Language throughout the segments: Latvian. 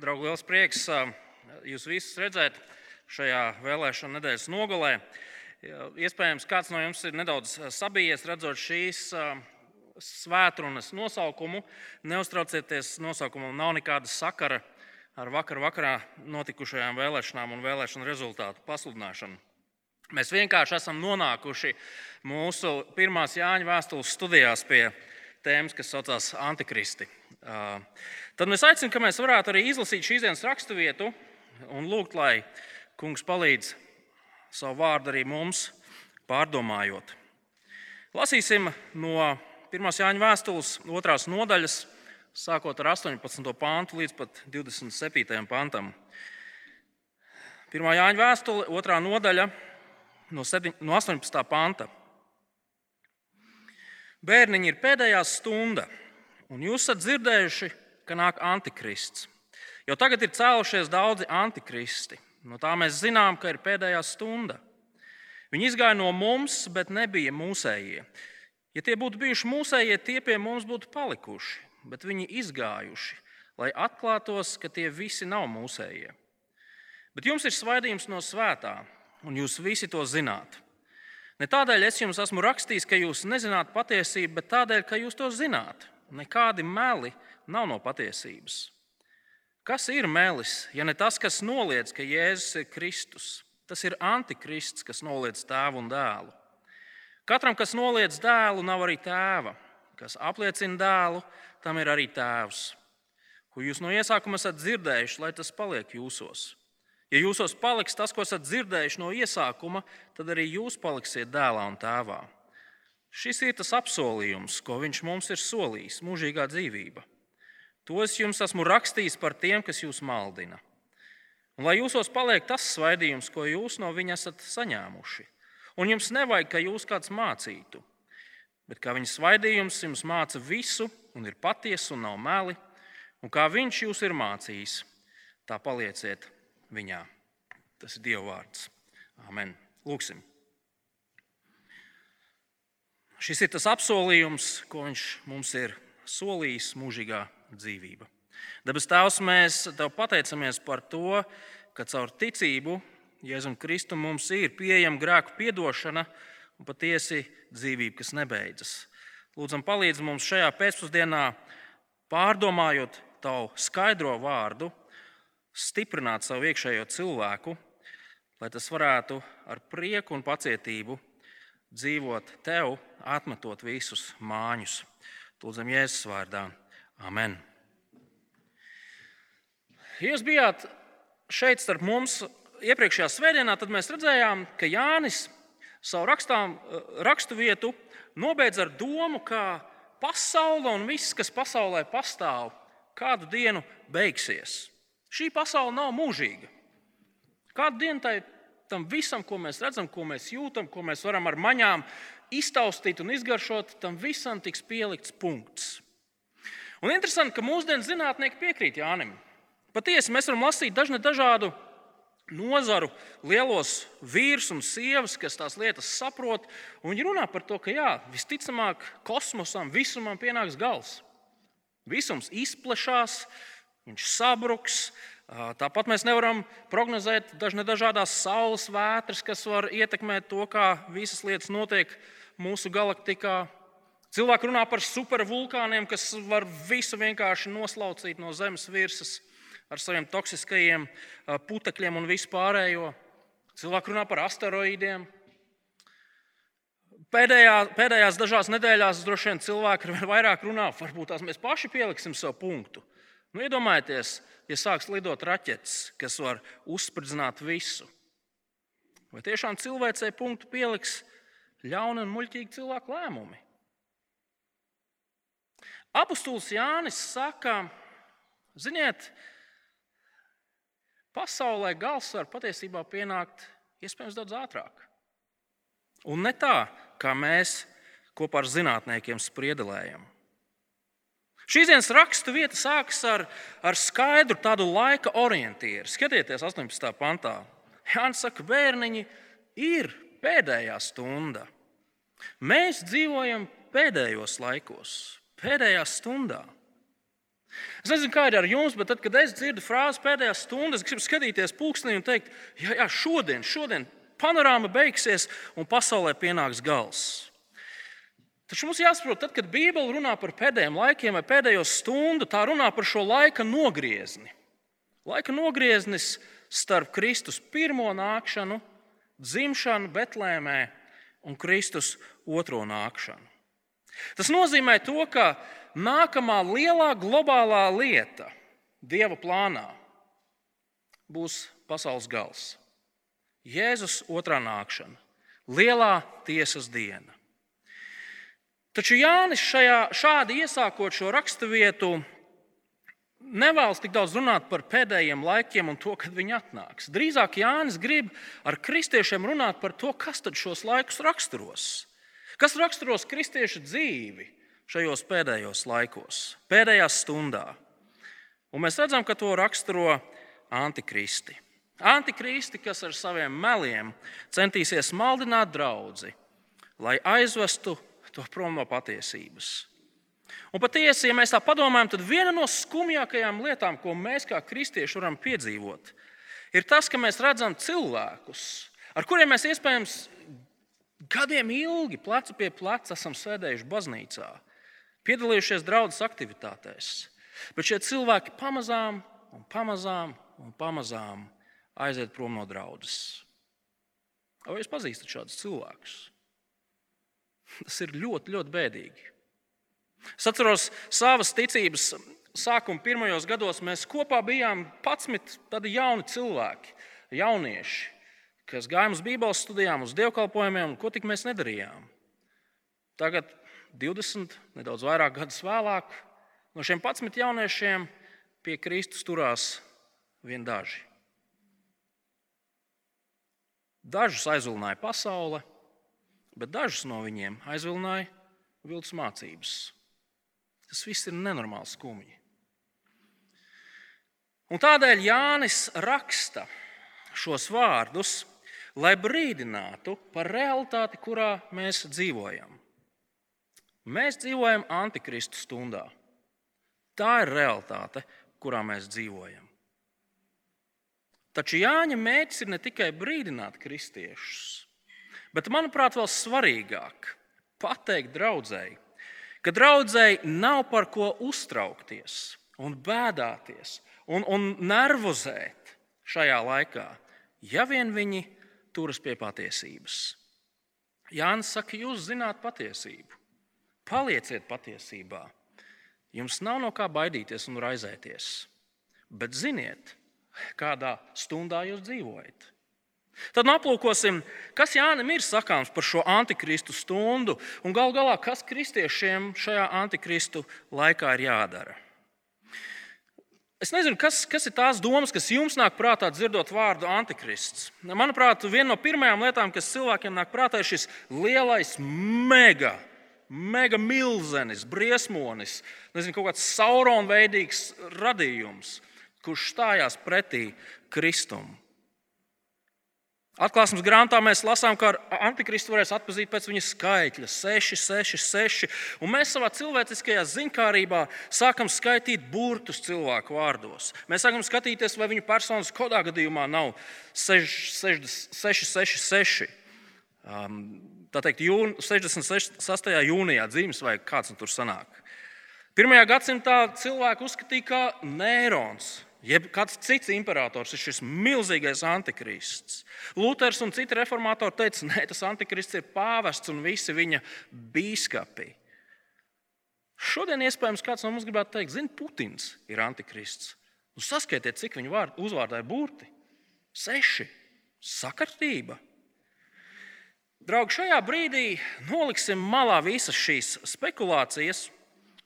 draugi, liels prieks jūs visus redzēt šajā vēlēšana nedēļas nogalē. Iespējams, kāds no jums ir nedaudz sabijies, redzot šīs svētrunas nosaukumu. Neuztraucieties, nosaukumam nav nekāda sakara ar vakar vakarā notikušajām vēlēšanām un vēlēšanu rezultātu pasludināšanu. Mēs vienkārši esam nonākuši mūsu pirmās Jāņa vēstules studijās pie tēmas, kas saucās Antikristi. Tad mēs aicinām, ka mēs varētu arī izlasīt šīs dienas raksturvietu un lūgt, lai kungs palīdz savu vārdu arī mums pārdomājot. Lasīsim no 1. Jāņa vēstules otrās nodaļas, sākot ar 18. pāntu līdz pat 27. pantam. 1. Jāņa vēstule, otrā nodaļa, no 18. panta. Bērniņi ir pēdējā stunda, un jūs esat dzirdējuši, ka nāk antikrists. Jo tagad ir cēlušies daudzi antikristi. No tā mēs zinām, ka ir pēdējā stunda. Viņi izgāja no mums, bet nebija mūsējie. Ja tie būtu bijuši mūsējie, tie pie mums būtu palikuši, bet viņi izgājuši, lai atklātos, ka tie visi nav mūsējie. Bet jums ir svaidījums no svētā, un jūs visi to zināt. Ne tādēļ es jums esmu rakstījis, ka jūs nezināt patiesību, bet tādēļ, ka jūs to zināt. Nekādi meli nav no patiesības. Kas ir melis, ja ne tas, kas noliedz, ka Jēzus ir Kristus? Tas ir antikrists, kas noliedz tēvu un dēlu. Katram, kas noliedz dēlu, nav arī tēva. Kas apliecina dēlu, tam ir arī tēvs. Ko jūs no iesākuma esat dzirdējuši, lai tas paliek jūsos. Ja jūsos paliks tas, ko esat dzirdējuši no iesākuma, tad arī jūs paliksiet dēlā un tēvā. Šis ir tas apsolījums, ko viņš mums ir solījis - mūžīgā dzīvība. To es jums esmu rakstījis par tiem, kas jūs maldina. Un lai jūsos paliek tas svaidījums, ko jūs no viņa esat saņēmuši. Un jums nevajag, ka jūs kāds mācītu, bet kā viņa svaidījums jums māca visu, un ir patiesa un nav meli, un kā viņš jūs ir mācījis, tā palieciet viņā. Tas ir Dieva vārds. Amen. Lūksim. Šis ir tas apsolījums, ko Viņš mums ir solījis mūžīgā dzīvība. Dabas Tēvs, mēs Tev pateicamies par to, ka caur ticību Jēzum Kristum mums ir pieejama grēku piedošana un patiesi dzīvība, kas nebeidzas. Lūdzam, palīdz mums šajā pēcpusdienā, pārdomājot Tavu skaidro vārdu, stiprināt savu iekšējo cilvēku, lai tas varētu ar prieku un pacietību dzīvot tev, atmetot visus māņus. Lūdzam, Jēzus vārdā. Amen. Jūs bijāt šeit starp mums iepriekšējā svētdienā, tad mēs redzējām, ka Jānis savu rakstām, rakstu vietu nobeidz ar domu, ka pasaule un viss, kas pasaulē pastāv, kādu dienu beigsies. Šī pasaule nav mūžīga. Kādu dienu tai, tam visam, ko mēs redzam, ko mēs jūtam, ko mēs varam ar maņām iztaustīt un izgaršot, tam visam tiks pielikts punkts. Un interesanti, ka mūsdienu zinātnieki piekrīt Jānim. Patiesi mēs varam lasīt dažne dažādu nozaru lielos vīrus un sievas, kas tās lietas saprot. Viņi runā par to, ka jā, visticamāk kosmosam visumam pienāks gals. Visums izplešās, viņš sabruks. Tāpat mēs nevaram prognozēt dažādas saules vētras, kas var ietekmēt to, kā visas lietas notiek mūsu galaktikā. Cilvēki runā par supervulkāniem, kas var visu vienkārši noslaucīt no Zemes virsmas ar saviem toksiskajiem putekļiem un vispārējo. Cilvēki runā par asteroīdiem. Pēdējā, pēdējās dažās nedēļās droši vien cilvēki ar vairāk runā, varbūt tās mēs paši pieliksim savu punktu. Nu, iedomājieties, ja sāks lidot raķetes, kas var uzspridzināt visu. Vai tiešām cilvēcei punktu pieliks ļauni un muļķīgi cilvēku lēmumi? Apostols Jānis saka, ziniet, pasaulē gals var patiesībā pienākt iespējams daudz ātrāk. Un ne tā, kā mēs kopā ar zinātniekiem spriedelējam. Šīs dienas rakstu vieta sākas ar, ar skaidru tādu laika orientieru. Skatieties, 18. pantā. Jānis saka, bērniņi ir pēdējā stunda. Mēs dzīvojam pēdējos laikos, pēdējā stundā. Es nezinu, kā ir ar jums, bet tad, kad es dzirdu frāzi pēdējās stundas, es gribu skatīties pulkstenī un teikt, jā, jā šodien, šodien panorāma beigsies un pasaulē pienāks gals. Taču mums jāsaprot, tad, kad Bībele runā par pēdējiem laikiem vai pēdējo stundu, tā runā par šo laika nogriezni. Laika nogrieznis starp Kristus pirmo nākšanu, dzimšanu Betlēmē un Kristus otro nākšanu. Tas nozīmē to, ka nākamā lielā globālā lieta Dieva plānā būs pasaules gals. Jēzus otrā nākšana, lielā tiesas diena. Taču Jānis šajā, šādi iesākot šo raksturvietu, nevēlas tik daudz runāt par pēdējiem laikiem un to, kad viņi atnāks. Drīzāk Jānis grib ar kristiešiem runāt par to, kas tad šos laikus raksturos. Kas raksturos kristiešu dzīvi šajos pēdējos laikos, pēdējā stundā? Un mēs redzam, ka to raksturo antikristi. Antikristi, kas ar saviem meliem centīsies maldināt draugu, lai aizvestu to prom no patiesības. Un patiesi, ja mēs tā padomājam, tad viena no skumjākajām lietām, ko mēs kā kristieši varam piedzīvot, ir tas, ka mēs redzam cilvēkus, ar kuriem mēs iespējams gadiem ilgi, plecu pie pleca, esam sēdējuši baznīcā, piedalījušies draudzes aktivitātēs. Bet šie cilvēki pamazām un pamazām un pamazām aiziet prom no draudzes. Vai jūs pazīstat šādus cilvēkus? Tas ir ļoti, ļoti bēdīgi. Es atceros savas ticības sākuma pirmajos gados. Mēs kopā bijām 11 tādi jauni cilvēki, jaunieši, kas gājām uz Bībeles studijām, uz dievkalpojumiem, ko tik mēs nedarījām. Tagad, 20, nedaudz vairāk gadus vēlāk, no šiem 11 jauniešiem pie Kristus turās vien daži. Dažus aizvilināja pasaule, bet dažus no viņiem aizvilināja viltus mācības. Tas viss ir nenormāli skumji. Un tādēļ Jānis raksta šos vārdus, lai brīdinātu par realitāti, kurā mēs dzīvojam. Mēs dzīvojam antikristu stundā. Tā ir realitāte, kurā mēs dzīvojam. Taču Jāņa mērķis ir ne tikai brīdināt kristiešus, bet, manuprāt, vēl svarīgāk pateikt draudzēji, ka draudzēji nav par ko uztraukties un bēdāties un, un nervozēt šajā laikā, ja vien viņi turas pie patiesības. Jānis saka, jūs zināt patiesību. Palieciet patiesībā. Jums nav no kā baidīties un raizēties. Bet ziniet, kādā stundā jūs dzīvojat. Tad aplūkosim, kas Jānis ir sakāms par šo antikristu stundu un gal galā, kas kristiešiem šajā antikristu laikā ir jādara. Es nezinu, kas, kas ir tās domas, kas jums nāk prātā dzirdot vārdu antikrists. Manuprāt, viena no pirmajām lietām, kas cilvēkiem nāk prātā, ir šis lielais, mega, mega milzenis, briesmonis, nezinu, kaut kāds sauronveidīgs radījums, kurš stājās pretī Kristum. Atklāsmes grāmatā mēs lasām, ka antikristu varēs atpazīt pēc viņa skaitļa - 6, 6, 6. Un mēs savā cilvēciskajā zinkārībā sākam skaitīt burtus cilvēku vārdos. Mēs sākam skatīties, vai viņu personas kodā gadījumā nav 6, 6, 6, 6. Um, tā teikt, jūn, 66. jūnijā dzimis vai kāds tur sanāk. Pirmajā gadsimtā cilvēku uzskatīja kā neirons jeb kāds cits imperators ir šis milzīgais antikrists. Luters un citi reformatori teica, ka tas antikrists ir pāvests un visi viņa biskupi. Šodien iespējams kāds no mums gribētu teikt, zina, Putins ir antikrists. Nu, saskaitiet, cik viņa vārd, uzvārdā ir burti. Seši. Sakartība. Draugi, šajā brīdī noliksim malā visas šīs spekulācijas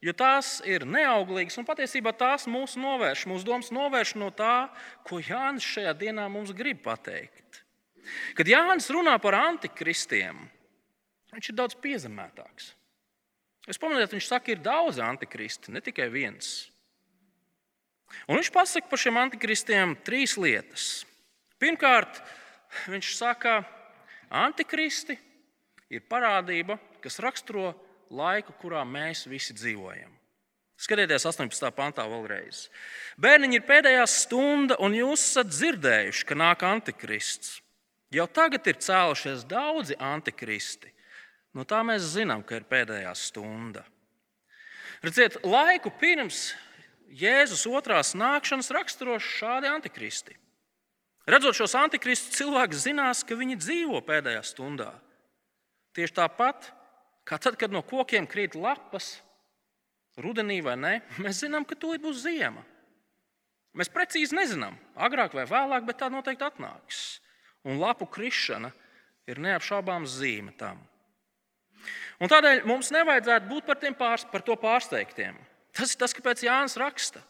jo tās ir neauglīgas un patiesībā tās mūs novērš, mūsu domas novērš no tā, ko Jānis šajā dienā mums grib pateikt. Kad Jānis runā par antikristiem, viņš ir daudz piezemētāks. Es pamanu, viņš saka, ir daudz antikristi, ne tikai viens. Un viņš pasaka par šiem antikristiem trīs lietas. Pirmkārt, viņš saka, ka antikristi ir parādība, kas raksturo laiku, kurā mēs visi dzīvojam. Skatieties, 18. pantā vēlreiz. Bērniņi ir pēdējā stunda, un jūs esat dzirdējuši, ka nāk antikrists. Jau tagad ir cēlušies daudzi antikristi. No tā mēs zinām, ka ir pēdējā stunda. Redziet, laiku pirms Jēzus otrās nākšanas raksturos šādi antikristi. Redzot šos antikristus, cilvēks zinās, ka viņi dzīvo pēdējā stundā. Tieši tāpat, kā tad, kad no kokiem krīt lapas, rudenī vai nē, mēs zinām, ka tūlīt būs ziema. Mēs precīzi nezinām, agrāk vai vēlāk, bet tā noteikti atnāks. Un lapu krišana ir neapšaubāms zīme tam. Un tādēļ mums nevajadzētu būt par, pārs, par to pārsteigtiem. Tas ir tas, kāpēc Jānis raksta.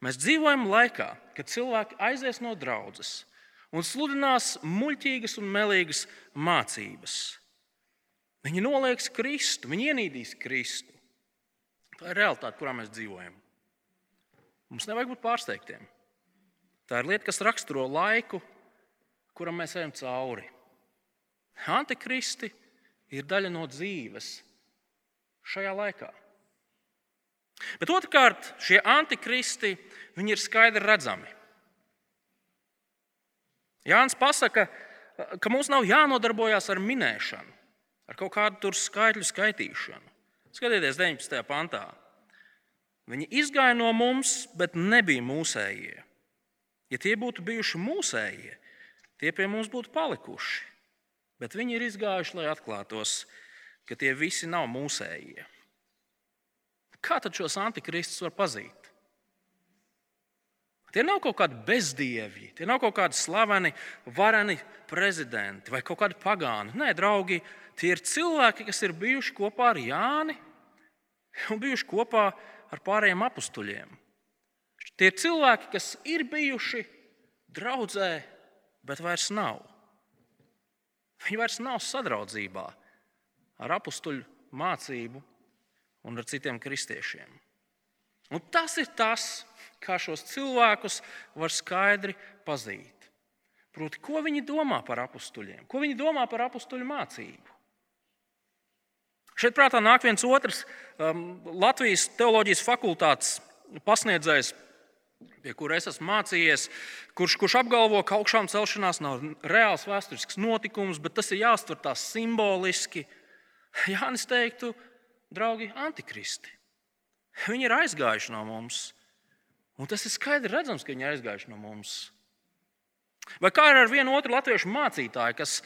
Mēs dzīvojam laikā, kad cilvēki aizies no draudzes un sludinās muļķīgas un melīgas mācības. Viņi nolieks Kristu, viņi ienīdīs Kristu. Tā ir realitāte, kurā mēs dzīvojam. Mums nevajag būt pārsteigtiem. Tā ir lieta, kas raksturo laiku, kuram mēs ejam cauri. Antikristi ir daļa no dzīves šajā laikā. Bet otrkārt, šie antikristi ir skaidri redzami. Jānis pasaka, ka mums nav jānodarbojas ar minēšanu, ar kaut kādu skaitļu skaitīšanu. Skatieties, 19. pantā. Viņi izgāja no mums, bet nebija mūsējie. Ja tie būtu bijuši mūsējie, tie pie mums būtu palikuši. Bet viņi ir izgājuši, lai atklātos, ka tie visi nav mūsējie. Kā tad šos antikristus var pazīt? Tie nav kaut kādi bezdievi, tie nav kaut kādi slaveni, vareni prezidenti vai kaut kādi pagāni. Nē, draugi, tie ir cilvēki, kas ir bijuši kopā ar Jāni un bijuši kopā ar pārējiem apstuļiem. Tie ir cilvēki, kas ir bijuši draudzē, bet vairs nav. Viņi vairs nav sadraudzībā ar apstuļu mācību un ar citiem kristiešiem. Un tas ir tas, kā šos cilvēkus var skaidri pazīt. Proti, ko viņi domā par apstuļiem, ko viņi domā par apstuļu mācību. Šeit prātā nāk viens otrs um, Latvijas teoloģijas fakultātes pasniedzējs, pie kura es esmu mācījies, kurš, kurš apgalvo, ka augšām celšanās nav reāls vēsturisks notikums, bet tas ir jāuztver tā simboliski. Jānis teiktu, draugi, antikristi. Viņi ir aizgājuši no mums. Un tas ir skaidri redzams, ka viņi ir aizgājuši no mums. Vai kā ir ar vienu otru latviešu mācītāju, kas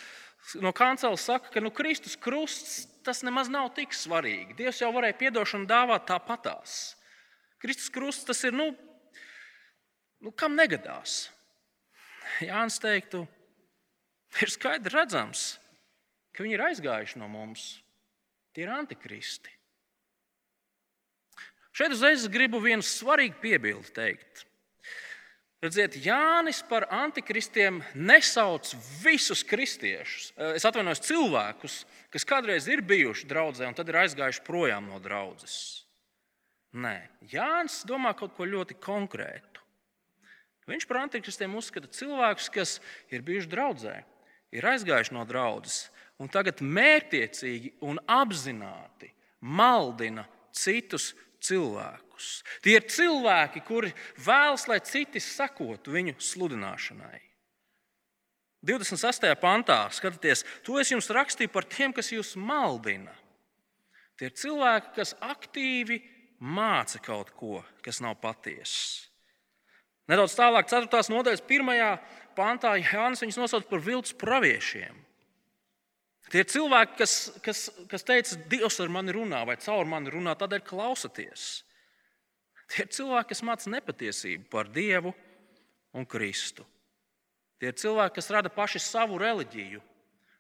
no kanceles saka, ka nu, Kristus krusts tas nemaz nav tik svarīgi. Dievs jau varēja atdošanu dāvāt tāpatās. Kristus krusts tas ir, nu, nu kam negadās. Jānis teiktu, ir skaidri redzams, ka viņi ir aizgājuši no mums. Tie ir antikristi. Šeit uzreiz gribu vienu svarīgu piebildi teikt. Redziet, Jānis par antikristiem nesauc visus kristiešus, eh, es atvainojos cilvēkus, kas kādreiz ir bijuši draudzē un tad ir aizgājuši projām no draudzes. Nē, Jānis domā kaut ko ļoti konkrētu. Viņš par antikristiem uzskata cilvēkus, kas ir bijuši draudzē, ir aizgājuši no draudzes un tagad mērķiecīgi un apzināti maldina citus cilvēkus. Tie ir cilvēki, kuri vēlas, lai citi sekotu viņu sludināšanai. 26. pantā skatieties, to es jums rakstīju par tiem, kas jūs maldina. Tie ir cilvēki, kas aktīvi māca kaut ko, kas nav patiesa. Nedaudz tālāk, 4. nodaļas 1. pantā Jānis viņus nosauc par viltus praviešiem. Tie cilvēki, kas, kas, kas teica, Dievs ar mani runā, vai caur mani runā, tādēļ klausieties. Tie ir cilvēki, kas māca nepatiesību par Dievu un Kristu. Tie ir cilvēki, kas rada paši savu reliģiju,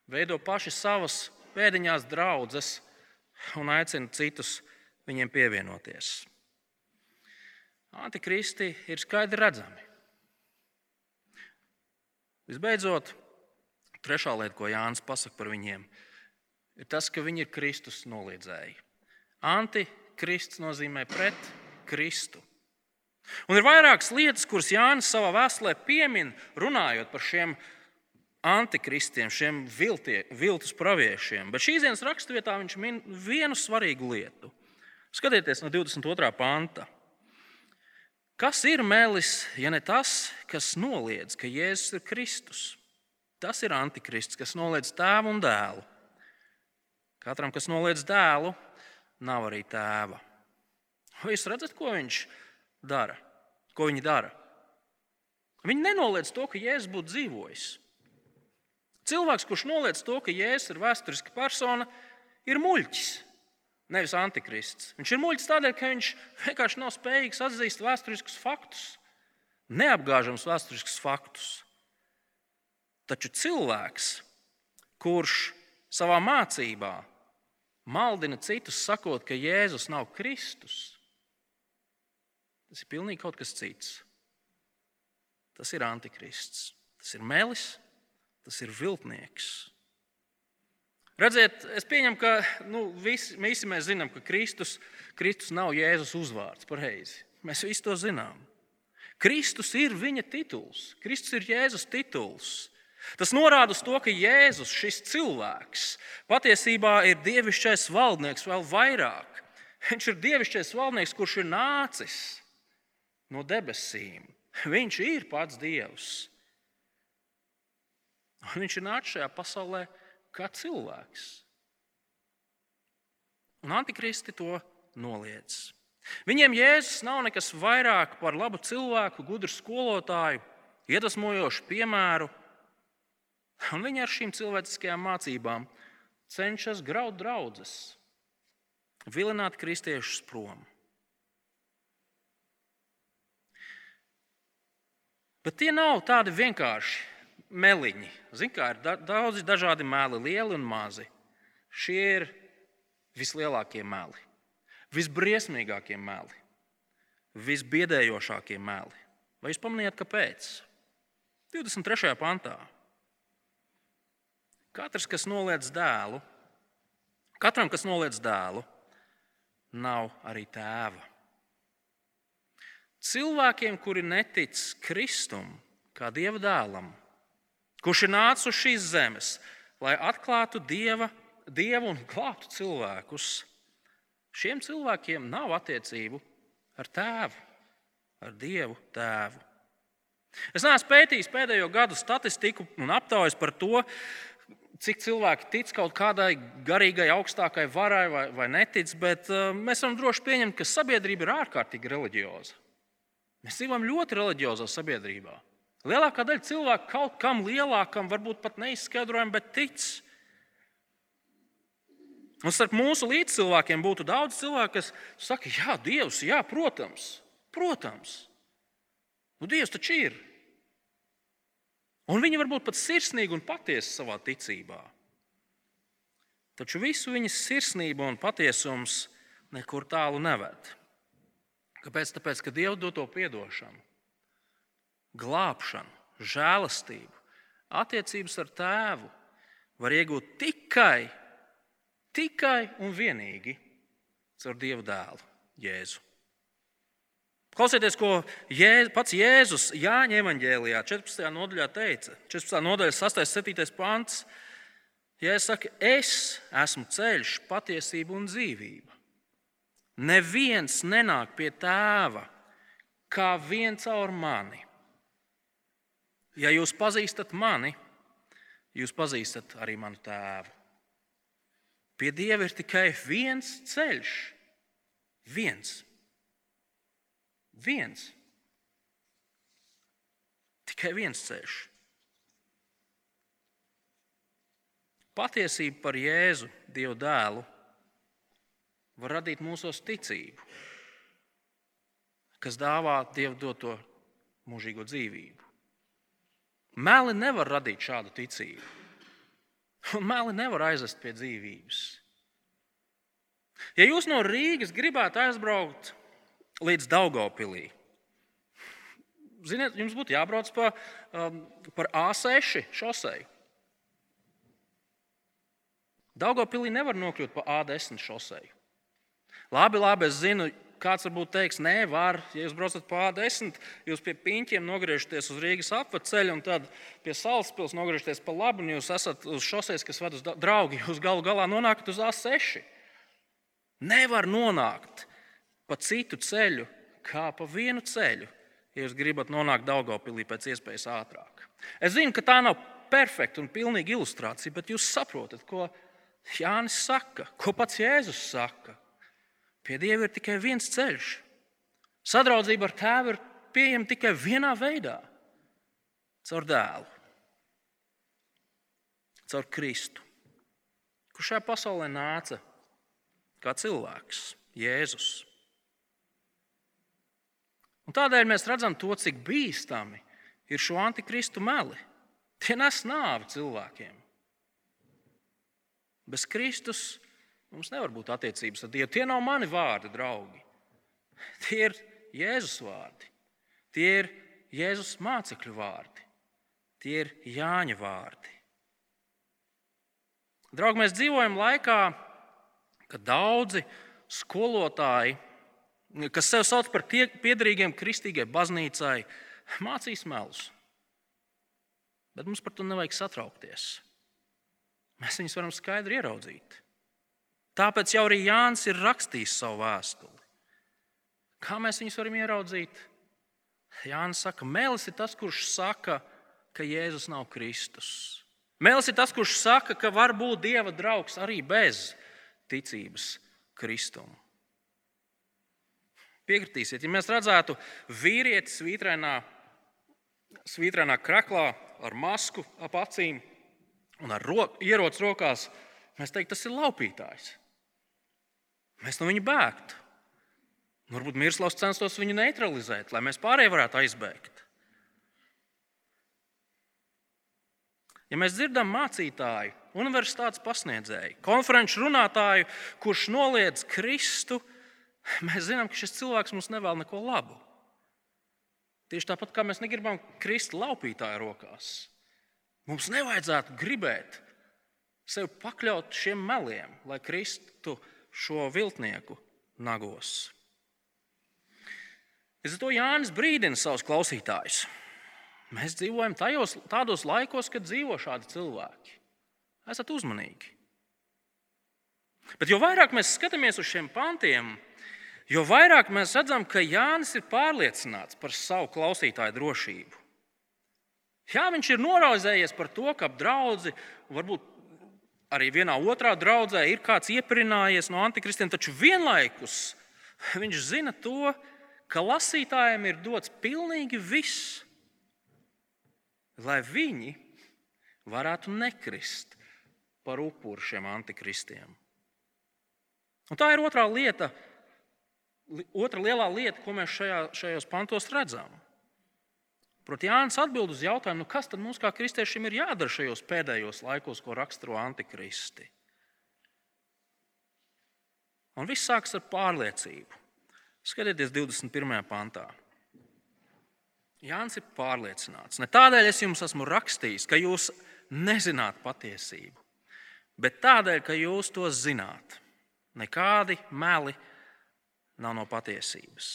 veido paši savas pēdiņās draudzes un aicina citus viņiem pievienoties. Antikristi ir skaidri redzami. Visbeidzot, Trešā lieta, ko Jānis pasaka par viņiem, ir tas, ka viņi ir Kristus noliedzēji. Antikrists nozīmē pret Kristu. Un ir vairākas lietas, kuras Jānis savā vēstulē piemin, runājot par šiem antikristiem, šiem viltie, viltus praviešiem. Bet šīs dienas raksturvietā viņš min vienu svarīgu lietu. Skatieties no 22. panta. Kas ir melis, ja ne tas, kas noliedz, ka Jēzus ir Kristus? Tas ir antikrists, kas noliedz tēvu un dēlu. Katram, kas noliedz dēlu, nav arī tēva. Vai jūs redzat, ko viņš dara? Ko viņi dara? Viņi nenoliedz to, ka Jēzus būtu dzīvojis. Cilvēks, kurš noliedz to, ka Jēzus ir vēsturiska persona, ir muļķis. Nevis antikrists. Viņš ir muļķis tādēļ, ka viņš vienkārši nav spējīgs atzīst vēsturiskus faktus, neapgāžamus vēsturiskus faktus. Taču cilvēks, kurš savā mācībā maldina citus, sakot, ka Jēzus nav Kristus, tas ir pilnīgi kaut kas cits. Tas ir antikrists, tas ir melis, tas ir viltnieks. Redziet, es pieņemu, ka nu, visi, visi mēs zinām, ka Kristus, Kristus nav Jēzus uzvārds. Pareizi. Mēs visi to zinām. Kristus ir viņa tituls. Kristus ir Jēzus tituls. Tas norāda uz to, ka Jēzus, šis cilvēks, patiesībā ir dievišķais valdnieks vēl vairāk. Viņš ir dievišķais valdnieks, kurš ir nācis no debesīm. Viņš ir pats Dievs. Un viņš ir nācis šajā pasaulē kā cilvēks. Un antikristi to noliedz. Viņiem Jēzus nav nekas vairāk par labu cilvēku, gudru skolotāju, iedvesmojošu piemēru. Un viņi ar šīm cilvēciskajām mācībām cenšas graut draugus, vilināt kristiešus prom. Bet tie nav tādi vienkārši meliņi. Ziniet, kā ir da daudzi dažādi meli, lieli un mazi. Šie ir vislielākie meli, visbriesmīgākie meli, visbiedējošākie meli. Vai jūs pamanījāt, kāpēc? 23. pantā. Katrs, kas noliedz dēlu, katram, kas noliedz dēlu, nav arī tēva. Cilvēkiem, kuri netic Kristum kā Dieva dēlam, kurš ir nācis uz šīs zemes, lai atklātu dieva, dievu un glābtu cilvēkus. Šiem cilvēkiem nav attiecību ar tēvu, ar dievu tēvu. Es neesmu pētījis pēdējo gadu statistiku un aptaujas par to, cik cilvēki tic kaut kādai garīgai, augstākai varai vai, vai netic, bet uh, mēs varam droši pieņemt, ka sabiedrība ir ārkārtīgi reliģioza. Mēs dzīvojam ļoti reliģiozā sabiedrībā. Lielākā daļa cilvēku kaut kam lielākam, varbūt pat neizskaidrojam, bet tic. Un starp mūsu līdzcilvēkiem būtu daudz cilvēku, kas saka, jā, Dievs, jā, protams, protams. Nu, Dievs taču ir. Un viņi varbūt pat sirsnīgi un patiesi savā ticībā. Taču visu viņas sirsnība un patiesums nekur tālu neved. Kāpēc? Tāpēc, ka Dievs dod to piedošanu glābšanu, žēlastību, attiecības ar tēvu var iegūt tikai, tikai un vienīgi caur Dieva dēlu, Jēzu. Klausieties, ko Jēz, pats Jēzus Jāņa evanģēlijā 14. nodaļā teica. 14. nodaļa, 6. un 7. pāns. Jēzus saka, es esmu ceļš, patiesība un dzīvība. Neviens nenāk pie tēva kā viens caur mani. Ja jūs pazīstat mani, jūs pazīstat arī manu tēvu. Pie Dieva ir tikai viens ceļš. Viens. Viens. Tikai viens ceļš. Patiesība par Jēzu, Dieva dēlu, var radīt mūsos ticību, kas dāvā Dieva doto mūžīgo dzīvību. Meli nevar radīt šādu ticību. Un meli nevar aizvest pie dzīvības. Ja jūs no Rīgas gribētu aizbraukt līdz Daugopilī, ziniet, jums būtu jābrauc pa, um, par A6 šoseju. Daugopilī nevar nokļūt pa A10 šoseju. Labi, labi, es zinu, Kāds varbūt teiks, nē, var, ja jūs braucat pa A10, jūs pie piņķiem nogriežaties uz Rīgas apceļa, un tad pie Salaspils nogriežaties pa labi, un jūs esat uz šoseis, kas ved uz draugu. Jūs galu galā nonākat uz A6. nevar nonākt pa citu ceļu, kā pa vienu ceļu, ja jūs gribat nonākt Daugopilī pēc iespējas ātrāk. Es zinu, ka tā nav perfekta un pilnīga ilustrācija, bet jūs saprotat, ko Jānis saka, ko pats Jēzus saka. Pie Dieva ir tikai viens ceļš. Sadraudzība ar Tēvu ir pieejama tikai vienā veidā - caur dēlu, caur Kristu, kurš šajā pasaulē nāca kā cilvēks, Jēzus. Un tādēļ mēs redzam to, cik bīstami ir šo antikristu meli. Tie nes nāvi cilvēkiem. Bez Kristus mums nevar būt attiecības ar Dievu. Tie nav mani vārdi, draugi. Tie ir Jēzus vārdi. Tie ir Jēzus mācekļu vārdi. Tie ir Jāņa vārdi. Draugi, mēs dzīvojam laikā, kad daudzi skolotāji, kas sev sauc par piedarīgiem kristīgai baznīcai, mācīs melus. Bet mums par to nevajag satraukties. Mēs viņus varam skaidri ieraudzīt. Tāpēc jau arī Jānis ir rakstījis savu vēstuli. Kā mēs viņus varam ieraudzīt? Jānis saka, Mēlis ir tas, kurš saka, ka Jēzus nav Kristus. Mēlis ir tas, kurš saka, ka var būt Dieva draugs arī bez ticības Kristum. Piekritīsiet, ja mēs redzētu vīrieti svītrēnā, svītrēnā kraklā ar masku ap acīm un ar ro ieroci rokās, mēs teiktu, tas ir laupītājs. Mēs no viņa bēgtu. Varbūt Mirslavs censtos viņu neutralizēt, lai mēs pārējie varētu aizbēgt. Ja mēs dzirdam mācītāju, universitātes pasniedzēju, konferenču runātāju, kurš noliedz Kristu, mēs zinām, ka šis cilvēks mums nevēl neko labu. Tieši tāpat kā mēs negribam krist laupītāju rokās. Mums nevajadzētu gribēt sevi pakļaut šiem meliem, lai kristu šo viltnieku nagos. Līdz ar to Jānis brīdina savus klausītājus. Mēs dzīvojam tajos, tādos laikos, kad dzīvo šādi cilvēki. Esat uzmanīgi. Bet jo vairāk mēs skatāmies uz šiem pantiem, jo vairāk mēs redzam, ka Jānis ir pārliecināts par savu klausītāju drošību. Jā, viņš ir noraizējies par to, ka ap draugu, varbūt arī vienā otrā draudzē ir kāds iepirinājies no antikristiem, taču vienlaikus viņš zina to, ka lasītājiem ir dots pilnīgi viss, lai viņi varētu nekrist par upuru šiem antikristiem. Un tā ir otrā lieta, otra lielā lieta, ko mēs šajā, šajos pantos redzam. Proti, Jānis atbild uz jautājumu, nu kas tad mums kā kristiešiem ir jādara šajos pēdējos laikos, ko raksturo antikristi. Un viss sākas ar pārliecību. Skatieties, 21. pantā. Jānis ir pārliecināts. Ne tādēļ es jums esmu rakstījis, ka jūs nezināt patiesību, bet tādēļ, ka jūs to zināt. Nekādi meli nav no patiesības.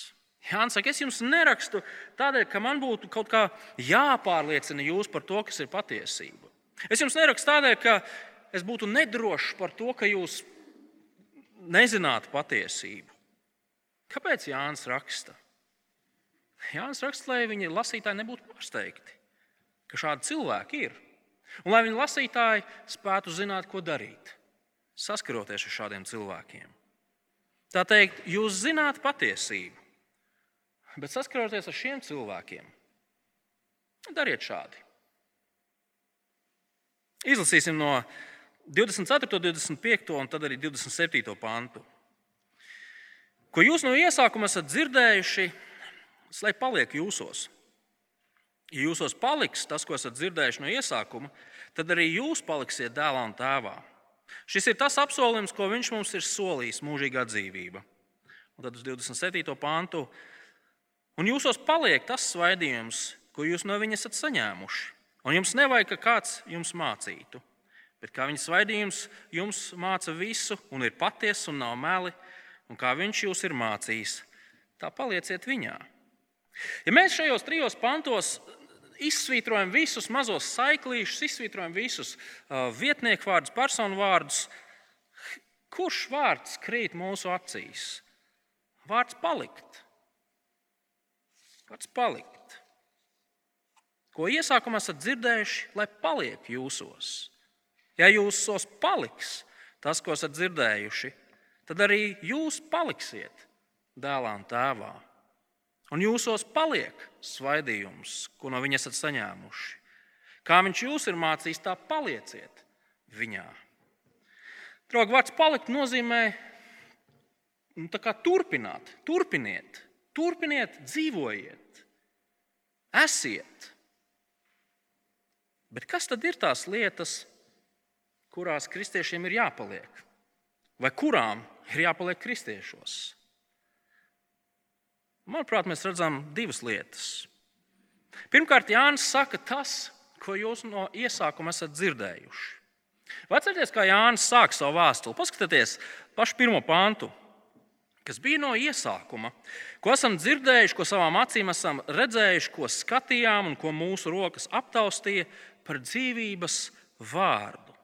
Jānis saka, es jums nerakstu tādēļ, ka man būtu kaut kā jāpārliecina jūs par to, kas ir patiesība. Es jums nerakstu tādēļ, ka es būtu nedrošs par to, ka jūs nezināt patiesību. Kāpēc Jānis raksta? Jānis raksta, lai viņa lasītāji nebūtu pārsteigti, ka šādi cilvēki ir. Un lai viņa lasītāji spētu zināt, ko darīt, saskaroties ar šādiem cilvēkiem. Tā teikt, jūs zināt patiesību, bet saskaroties ar šiem cilvēkiem, dariet šādi. Izlasīsim no 24, 25 un tad arī 27 pantu ko jūs no iesākuma esat dzirdējuši, lai paliek jūsos. Ja jūsos paliks tas, ko esat dzirdējuši no iesākuma, tad arī jūs paliksiet dēlā un tēvā. Šis ir tas apsolījums, ko viņš mums ir solījis - mūžīgā dzīvība. Un tad uz 27. pantu. Un jūsos paliek tas svaidījums, ko jūs no viņa esat saņēmuši. Un jums nevajag, ka kāds jums mācītu. Bet kā viņa svaidījums jums māca visu, un ir patiesa un nav meli, un kā viņš jūs ir mācījis, tā palieciet viņā. Ja mēs šajos trijos pantos izsvītrojam visus mazos saiklīšus, izsvītrojam visus vietnieku vārdus, personu vārdus, kurš vārds krīt mūsu acīs? Vārds palikt. Vārds palikt. Ko iesākumā esat dzirdējuši, lai paliek jūsos. Ja jūsos paliks tas, ko esat dzirdējuši, tad arī jūs paliksiet dēlā un tēvā. Un jūsos paliek svaidījums, ko no viņa esat saņēmuši. Kā viņš jūs ir mācījis, tā palieciet viņā. Draugi, vārds palikt nozīmē nu, turpināt, turpiniet, turpiniet, dzīvojiet, esiet. Bet kas tad ir tās lietas, kurās kristiešiem ir jāpaliek? Vai kurām ir jāpaliek kristiešos? Manuprāt, mēs redzam divas lietas. Pirmkārt, Jānis saka tas, ko jūs no iesākuma esat dzirdējuši. Atcerieties, kā Jānis sāk savu vēstuli. Paskatieties pašu pirmo pantu, kas bija no iesākuma, ko esam dzirdējuši, ko savām acīm esam redzējuši, ko skatījām un ko mūsu rokas aptaustīja par dzīvības vārdu.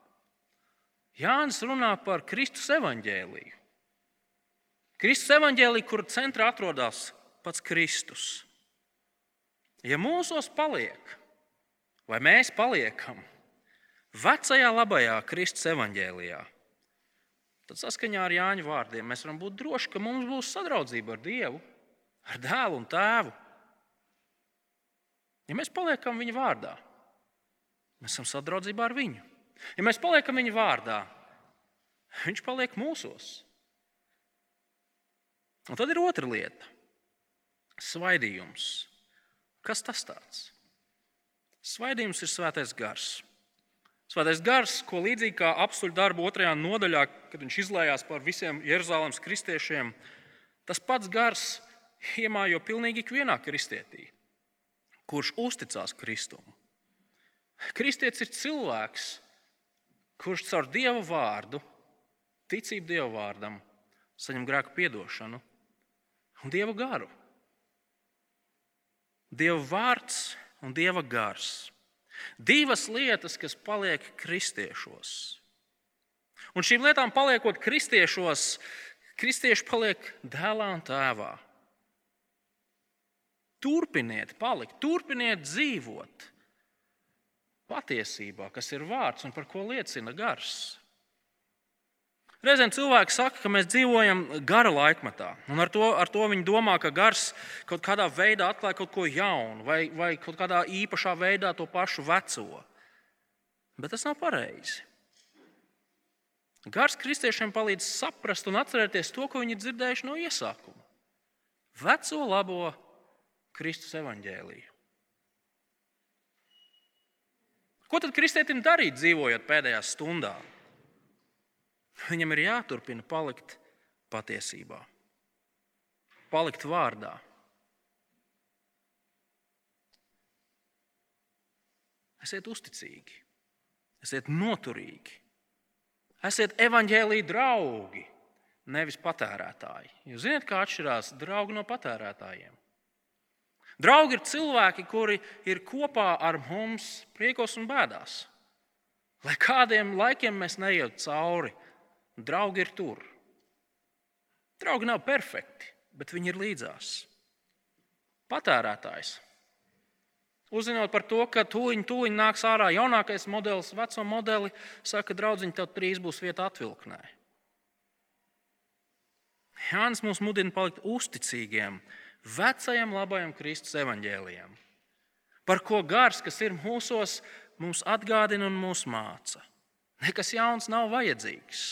Jānis runā par Kristus evaņģēliju. Kristus evaņģēlija, kur centrā atrodas pats Kristus. Ja mūsos paliek, vai mēs paliekam, vecajā labajā Kristus evaņģēlijā, tad saskaņā ar Jāņa vārdiem mēs varam būt droši, ka mums būs sadraudzība ar Dievu, ar dēlu un tēvu. Ja mēs paliekam viņa vārdā, mēs esam sadraudzībā ar viņu. Ja mēs paliekam viņa vārdā, viņš paliek mūsos. Un tad ir otra lieta - svaidījums. Kas tas tāds? Svaidījums ir svētais gars. Svētais gars, ko līdzīgi kā apstuļu darbu otrajā nodaļā, kad viņš izlējās par visiem Jeruzalemes kristiešiem, tas pats gars iemājo pilnīgi ikvienā kristietī, kurš uzticās Kristum. Kristietis ir cilvēks, kurš caur Dieva vārdu, ticību Dieva vārdam, saņem grēku piedošanu un Dieva garu. Dieva vārds un Dieva gars Divas lietas, kas paliek kristiešos. Un šīm lietām paliekot kristiešos, kristieši paliek dēlā un tēvā. Turpiniet palikt, turpiniet dzīvot patiesībā, kas ir vārds un par ko liecina gars. Reizēm cilvēki saka, ka mēs dzīvojam gara laikmetā, un ar to, ar to viņi domā, ka gars kaut kādā veidā atklāja kaut ko jaunu, vai, vai kaut kādā īpašā veidā to pašu veco. Bet tas nav pareizi. Gars kristiešiem palīdz saprast un atcerēties to, ko viņi ir dzirdējuši no iesākuma. Veco labo Kristus evaņģēliju. Ko tad kristietim darīt, dzīvojot pēdējās stundās? Viņam ir jāturpina palikt patiesībā, palikt vārdā. Esiet uzticīgi, esiet noturīgi, esiet evaņģēlīji draugi, nevis patērētāji. Jūs zināt, kā atšķirās draugi no patērētājiem. Draugi ir cilvēki, kuri ir kopā ar mums priekos un bēdās. Lai kādiem laikiem mēs neietu cauri, Draugi ir tur. Draugi nav perfekti, bet viņi ir līdzās. Patērētājs. Uzzinot par to, ka tūlīt, tūlīt nāks ārā jaunākais modelis, veco modeli, saka, draugiņ, tev drīz būs vieta atvilknē. Jānis mūs mudina palikt uzticīgiem vecajam, labajam Kristus evaņģēlijam, par ko gars, kas ir mūsos, mums atgādina un mūs māca. Nekas jauns nav vajadzīgs.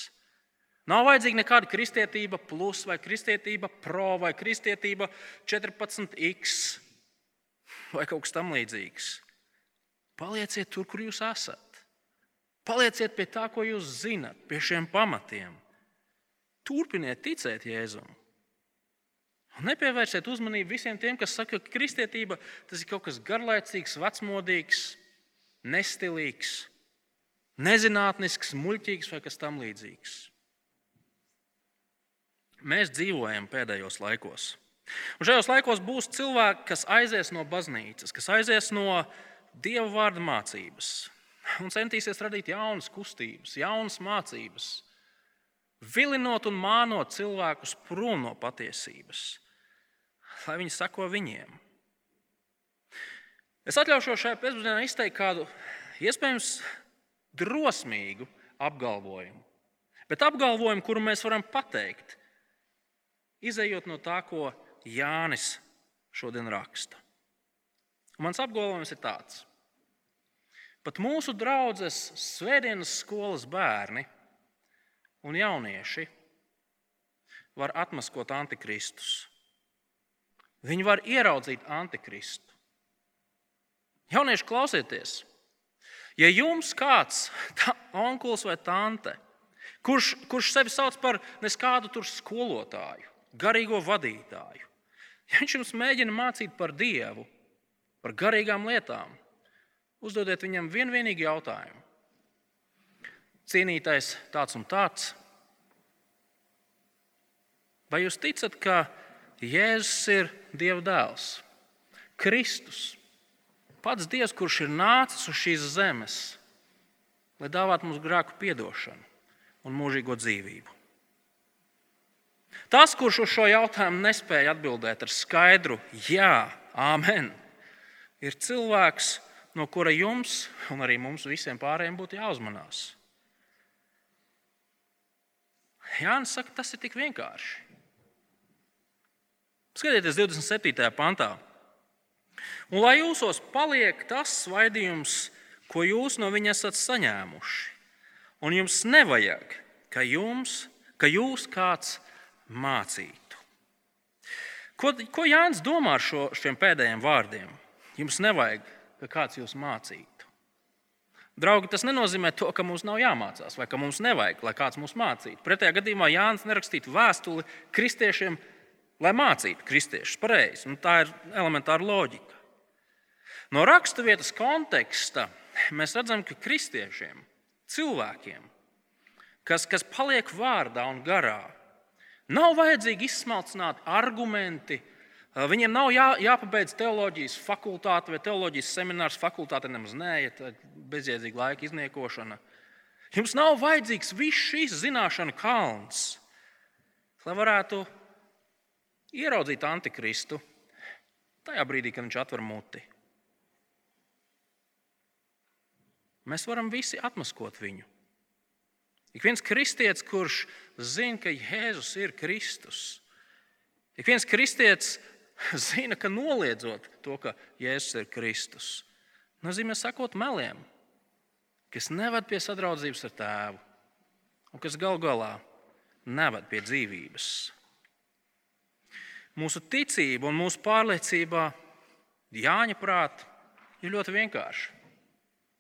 Nav vajadzīga nekāda kristietība, plus vai kristietība, pro vai kristietība 14x vai kaut kas tamlīdzīgs. Palieciet tur, kur jūs esat. Palieciet pie tā, ko jūs zinat, pie šiem pamatiem. Turpiniet ticēt Jēzum. Un nepievērsiet uzmanību visiem tiem, kas saka, ka kristietība tas ir kaut kas garlaicīgs, vecmodīgs, nestilīgs, nezinātnisks, muļķīgs vai kas tamlīdzīgs. Mēs dzīvojam pēdējos laikos. Un šajos laikos būs cilvēki, kas aizies no baznīcas, kas aizies no dieva vārda mācības un centīsies radīt jaunas kustības, jaunas mācības. vilinot un mānot cilvēkus prom no patiesības, lai viņi sako viņiem. Es atļaušos šajā pēcpusdienā izteikt kādu iespējams drosmīgu apgalvojumu, bet apgalvojumu, kuru mēs varam pateikt, izējot no tā, ko Jānis šodien raksta. Un mans apgalvojums ir tāds: pat mūsu draugas svētdienas skolas bērni un jaunieši var atmaskot antikristus. Viņi var ieraudzīt antikristu. Jaunieši, klausieties! Ja jums kāds onkulis vai tante, kurš, kurš sevi sauc par neskādu skolotāju, garīgo vadītāju, ja viņš jums mēģina mācīt par Dievu, par garīgām lietām, uzdodiet viņam vienu vienīgu jautājumu. Cienītais tāds un tāds. Vai jūs ticat, ka Jēzus ir Dieva dēls, Kristus? Pats Dievs, kurš ir nācis uz šīs zemes, lai dāvātu mums grēku piedošanu un mūžīgo dzīvību. Tas, kurš uz šo jautājumu nespēja atbildēt ar skaidru jā, amen, ir cilvēks, no kura jums un arī mums visiem pārējiem būtu jāuzmanās. Jānis saka, tas ir tik vienkārši. Skatieties, 27. pantā. Un lai jūsos paliek tas svaidījums, ko jūs no viņa esat saņēmuši, un jums nevajag, ka, jums, ka jūs kāds mācītu. Ko, ko Jānis domā ar šo, šiem pēdējiem vārdiem? Jums nevajag, ka kāds jūs mācītu. Draugi, tas nenozīmē to, ka mums nav jāmācās, vai ka mums nevajag, lai kāds mūs mācītu. Pretējā gadījumā Jānis nerakstītu vēstuli kristiešiem, lai mācītu kristiešus pareizi. Nu, tā ir elementāra loģika. No raksturvietas konteksta mēs redzam, ka kristiešiem, cilvēkiem, kas, kas paliek vārdā un garā, nav vajadzīgi izsmalcināt argumenti. Viņiem nav jā, jāpabeidz teoloģijas fakultāte vai teoloģijas seminārs. Fakultāte nemaz neiet, bezjēdzīga laika izniekošana. Jums nav vajadzīgs viss šīs zināšanu kalns, lai varētu ieraudzīt antikristu tajā brīdī, kad viņš atver muti. Mēs varam visi atmaskot viņu. Ik viens kristietis, kurš zina, ka Jēzus ir Kristus, ik viens kristietis zina, ka noliedzot to, ka Jēzus ir Kristus, nozīmē sakot meliem, kas neved pie sadraudzības ar tēvu un kas gal galā neved pie dzīvības. Mūsu ticība un mūsu pārliecība, Jāņa prātā, ir ļoti vienkārša.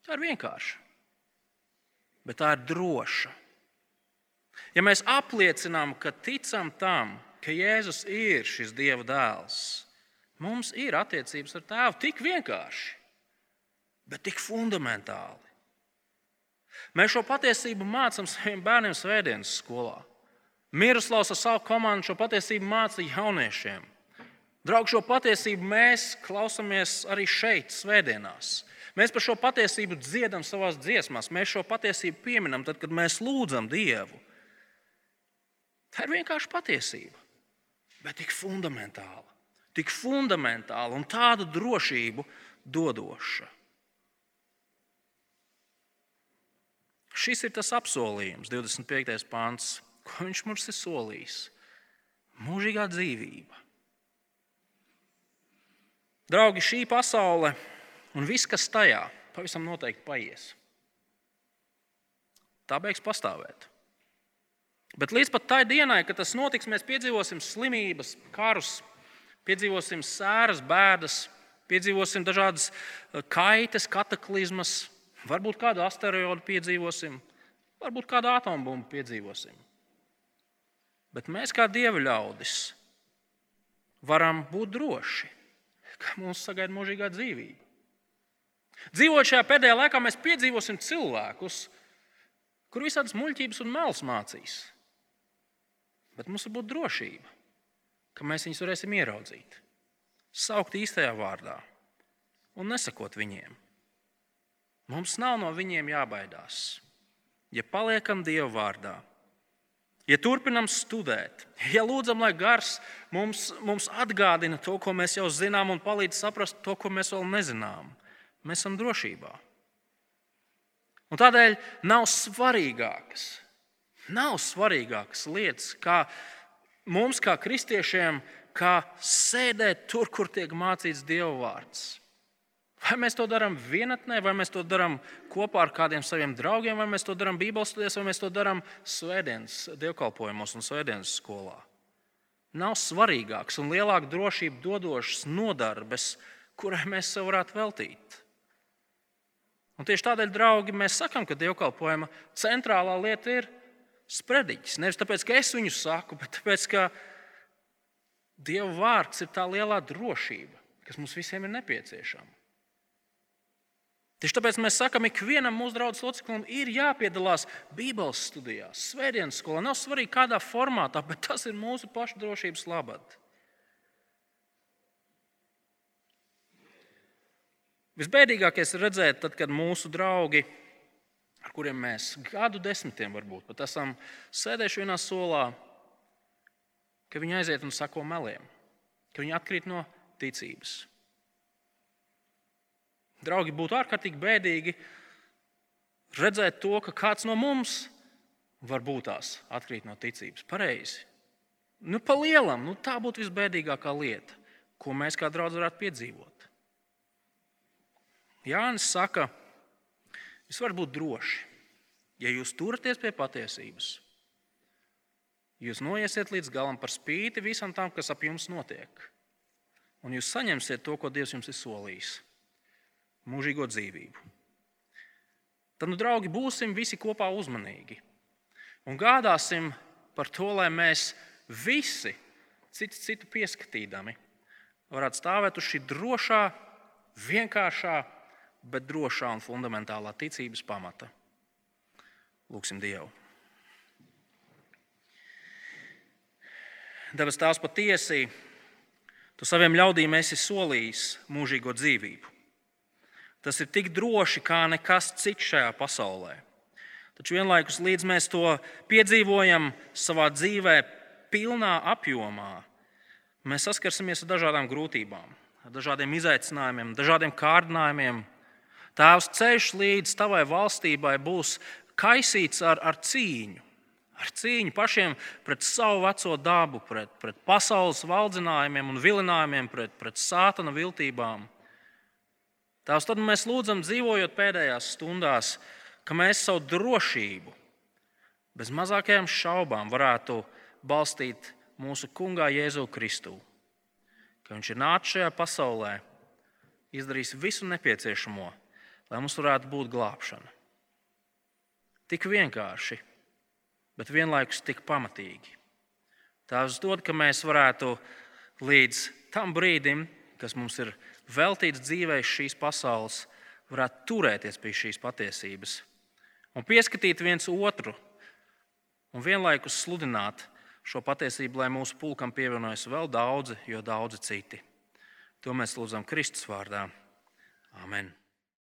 Tā ir vienkārša, bet tā ir droša. Ja mēs apliecinām, ka ticam tam, ka Jēzus ir šis Dieva dēls, mums ir attiecības ar Tēvu tik vienkārši, bet tik fundamentāli. Mēs šo patiesību mācām saviem bērniem Svētdienas skolā. Miroslavs ar savu komandu šo patiesību māca jauniešiem. Draugi, šo patiesību mēs klausāmies arī šeit, Svētdienās. Mēs par šo patiesību dziedam savās dziesmās, mēs šo patiesību pieminam tad, kad mēs lūdzam Dievu. Tā ir vienkārši patiesība, bet tik fundamentāla, tik fundamentāla un tādu drošību dodoša. Šis ir tas apsolījums, 25. pāns, ko viņš mums ir solījis. Mūžīgā dzīvība. Draugi, šī pasaule un viss, kas tajā, pavisam noteikti paies. Tā beigs pastāvēt. Bet līdz pat tai dienai, kad tas notiks, mēs piedzīvosim slimības, karus, piedzīvosim sēras, bēdas, piedzīvosim dažādas eh, kaitas, kataklizmas, varbūt kādu asteroīdu piedzīvosim, varbūt kādu atombumbu piedzīvosim. Bet mēs, kā dievu ļaudis, varam būt droši, ka mūs sagaida mūžīgā dzīvība. Dzīvojot šajā pēdējā laikā, mēs piedzīvosim cilvēkus, kur visādas muļķības un melus mācīs. Bet mums ir būt drošība, ka mēs viņus varēsim ieraudzīt, saukt īstajā vārdā un nesakot viņiem. Mums nav no viņiem jābaidās. Ja paliekam Dieva vārdā, ja turpinām studēt, ja lūdzam, lai gars mums, mums atgādina to, ko mēs jau zinām, un palīdz saprast to, ko mēs vēl nezinām, mēs esam drošībā. Un tādēļ nav svarīgākas, nav svarīgākas lietas, kā mums, kā kristiešiem, kā sēdēt tur, kur tiek mācīts Dieva vārds. Vai mēs to darām vienatnē, vai mēs to darām kopā ar kādiem saviem draugiem, vai mēs to darām Bībeles studijās, vai mēs to darām svētdienas dievkalpojumos un svētdienas skolā. Nav svarīgāks un lielāka drošība dodošas nodarbes, kurai mēs sev varētu veltīt. Un tieši tādēļ, draugi, mēs sakām, ka dievkalpojuma centrālā lieta ir sprediķis. Nevis tāpēc, ka es viņu saku, bet tāpēc, ka Dieva vārds ir tā lielā drošība, kas mums visiem ir nepieciešama. Tieši tāpēc mēs sakām, ikvienam mūsu draugu loceklim ir jāpiedalās Bībeles studijās, Svētdienas skolā. Nav svarīgi, kādā formātā, bet tas ir mūsu pašu drošības labad. Visbēdīgākais ir redzēt, tad, kad mūsu draugi, ar kuriem mēs gadu desmitiem varbūt pat esam sēdējuši vienā solā, ka viņi aiziet un sako meliem, ka viņi atkrīt no ticības. Draugi, būtu ārkārtīgi bēdīgi redzēt to, ka kāds no mums var būt tās atkrīt no ticības. Pareizi. Nu, pa lielam, nu, tā būtu visbēdīgākā lieta, ko mēs kā draugi varētu piedzīvot. Jānis saka, jūs varat būt droši, ja jūs turaties pie patiesības. Jūs noiesiet līdz galam par spīti visam tam, kas ap jums notiek. Un jūs saņemsiet to, ko Dievs jums ir solījis mūžīgo dzīvību. Tad, nu, draugi, būsim visi kopā uzmanīgi un gādāsim par to, lai mēs visi, citu, citu pieskatīdami, varētu stāvēt uz šī drošā, vienkāršā, bet drošā un fundamentālā ticības pamata. Lūksim Dievu! Debes Tēvs patiesi, Tu saviem ļaudīm esi solījis mūžīgo dzīvību. Tas ir tik droši kā nekas cits šajā pasaulē. Taču vienlaikus, līdz mēs to piedzīvojam savā dzīvē, pilnā apjomā, mēs saskarsimies ar dažādām grūtībām, ar dažādiem izaicinājumiem, dažādiem kārdinājumiem. Tēvs ceļš līdz tavai valstībai būs kaisīts ar, ar cīņu, ar cīņu pašiem pret savu veco dabu, pret, pret pasaules valdzinājumiem un vilinājumiem, pret, pret sātana viltībām. Tās tad mēs lūdzam, dzīvojot pēdējās stundās, ka mēs savu drošību bez mazākajām šaubām varētu balstīt mūsu Kungā Jēzu Kristu. Ka Viņš ir nācis šajā pasaulē, izdarījis visu nepieciešamo, lai mums varētu būt glābšana. Tik vienkārši, bet vienlaikus tik pamatīgi. Tās dod, ka mēs varētu līdz tam brīdim, kas mums ir veltīts dzīvei šīs pasaules, varētu turēties pie šīs patiesības un pieskatīt viens otru un vienlaikus sludināt šo patiesību, lai mūsu pulkam pievienojas vēl daudzi, jo daudzi citi. To mēs lūdzam Kristus vārdā. Amen.